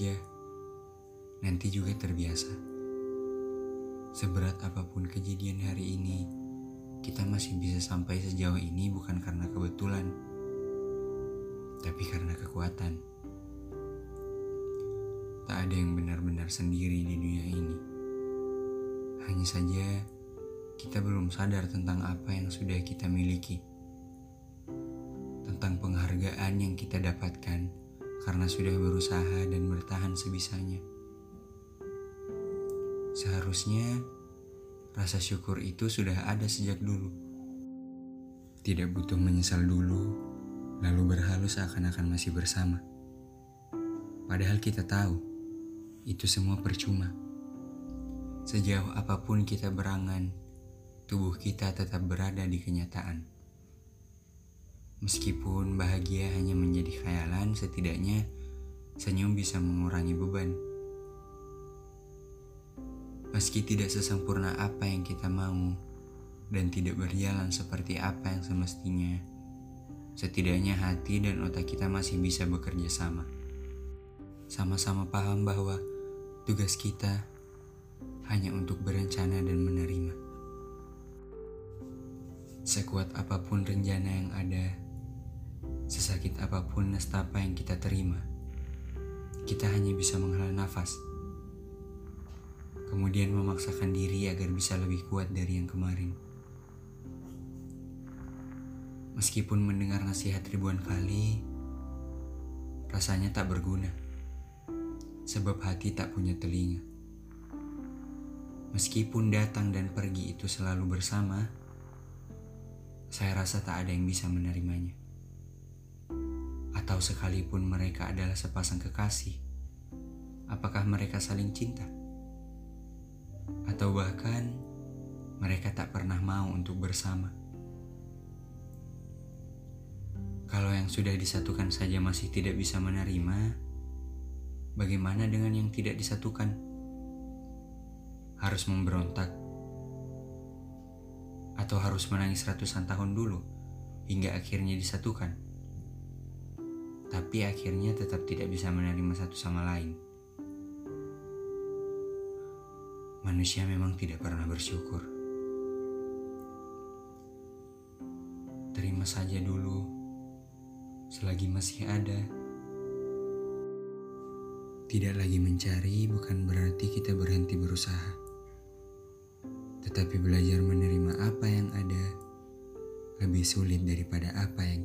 saja, nanti juga terbiasa. Seberat apa pun kejadian hari ini, kita masih bisa sampai sejauh ini bukan karena kebetulan, tapi karena kekuatan. Tak ada yang benar-benar sendiri di dunia ini. Hanya saja, kita belum sadar tentang apa yang sudah kita miliki, tentang penghargaan yang kita dapatkan karena sudah berusaha dan bertahan sebisanya. Seharusnya rasa syukur itu sudah ada sejak dulu. Tidak butuh menyesal dulu, lalu berhalu seakan-akan masih bersama. Padahal kita tahu, itu semua percuma. Sejauh apa pun kita berangan, tubuh kita tetap berada di kenyataan. Meskipun bahagia hanya menjadi khayalan, setidaknya senyum bisa mengurangi beban. Meski tidak sesempurna apa yang kita mau dan tidak berjalan seperti apa yang semestinya, setidaknya hati dan otak kita masih bisa bekerja sama. Sama-sama paham bahwa tugas kita hanya untuk berencana dan menerima. Sekuat apa pun rencana yang ada, Sesakit apa pun nestapa yang kita terima, kita hanya bisa menghela nafas. Kemudian memaksakan diri agar bisa lebih kuat dari yang kemarin. Meskipun mendengar nasihat ribuan kali, rasanya tak berguna. Sebab hati tak punya telinga. Meskipun datang dan pergi itu selalu bersama, saya rasa tak ada yang bisa menerimanya atau sekalipun mereka adalah sepasang kekasih, apakah mereka saling cinta? Atau bahkan mereka tak pernah mau untuk bersama? Kalau yang sudah disatukan saja masih tidak bisa menerima, bagaimana dengan yang tidak disatukan? Harus memberontak, atau harus menangis ratusan tahun dulu hingga akhirnya disatukan? Tapi akhirnya tetap tidak bisa menerima satu sama lain. Manusia memang tidak pernah bersyukur. Terima saja dulu, selagi masih ada. Tidak lagi mencari bukan berarti kita berhenti berusaha, tetapi belajar menerima apa yang ada lebih sulit daripada apa yang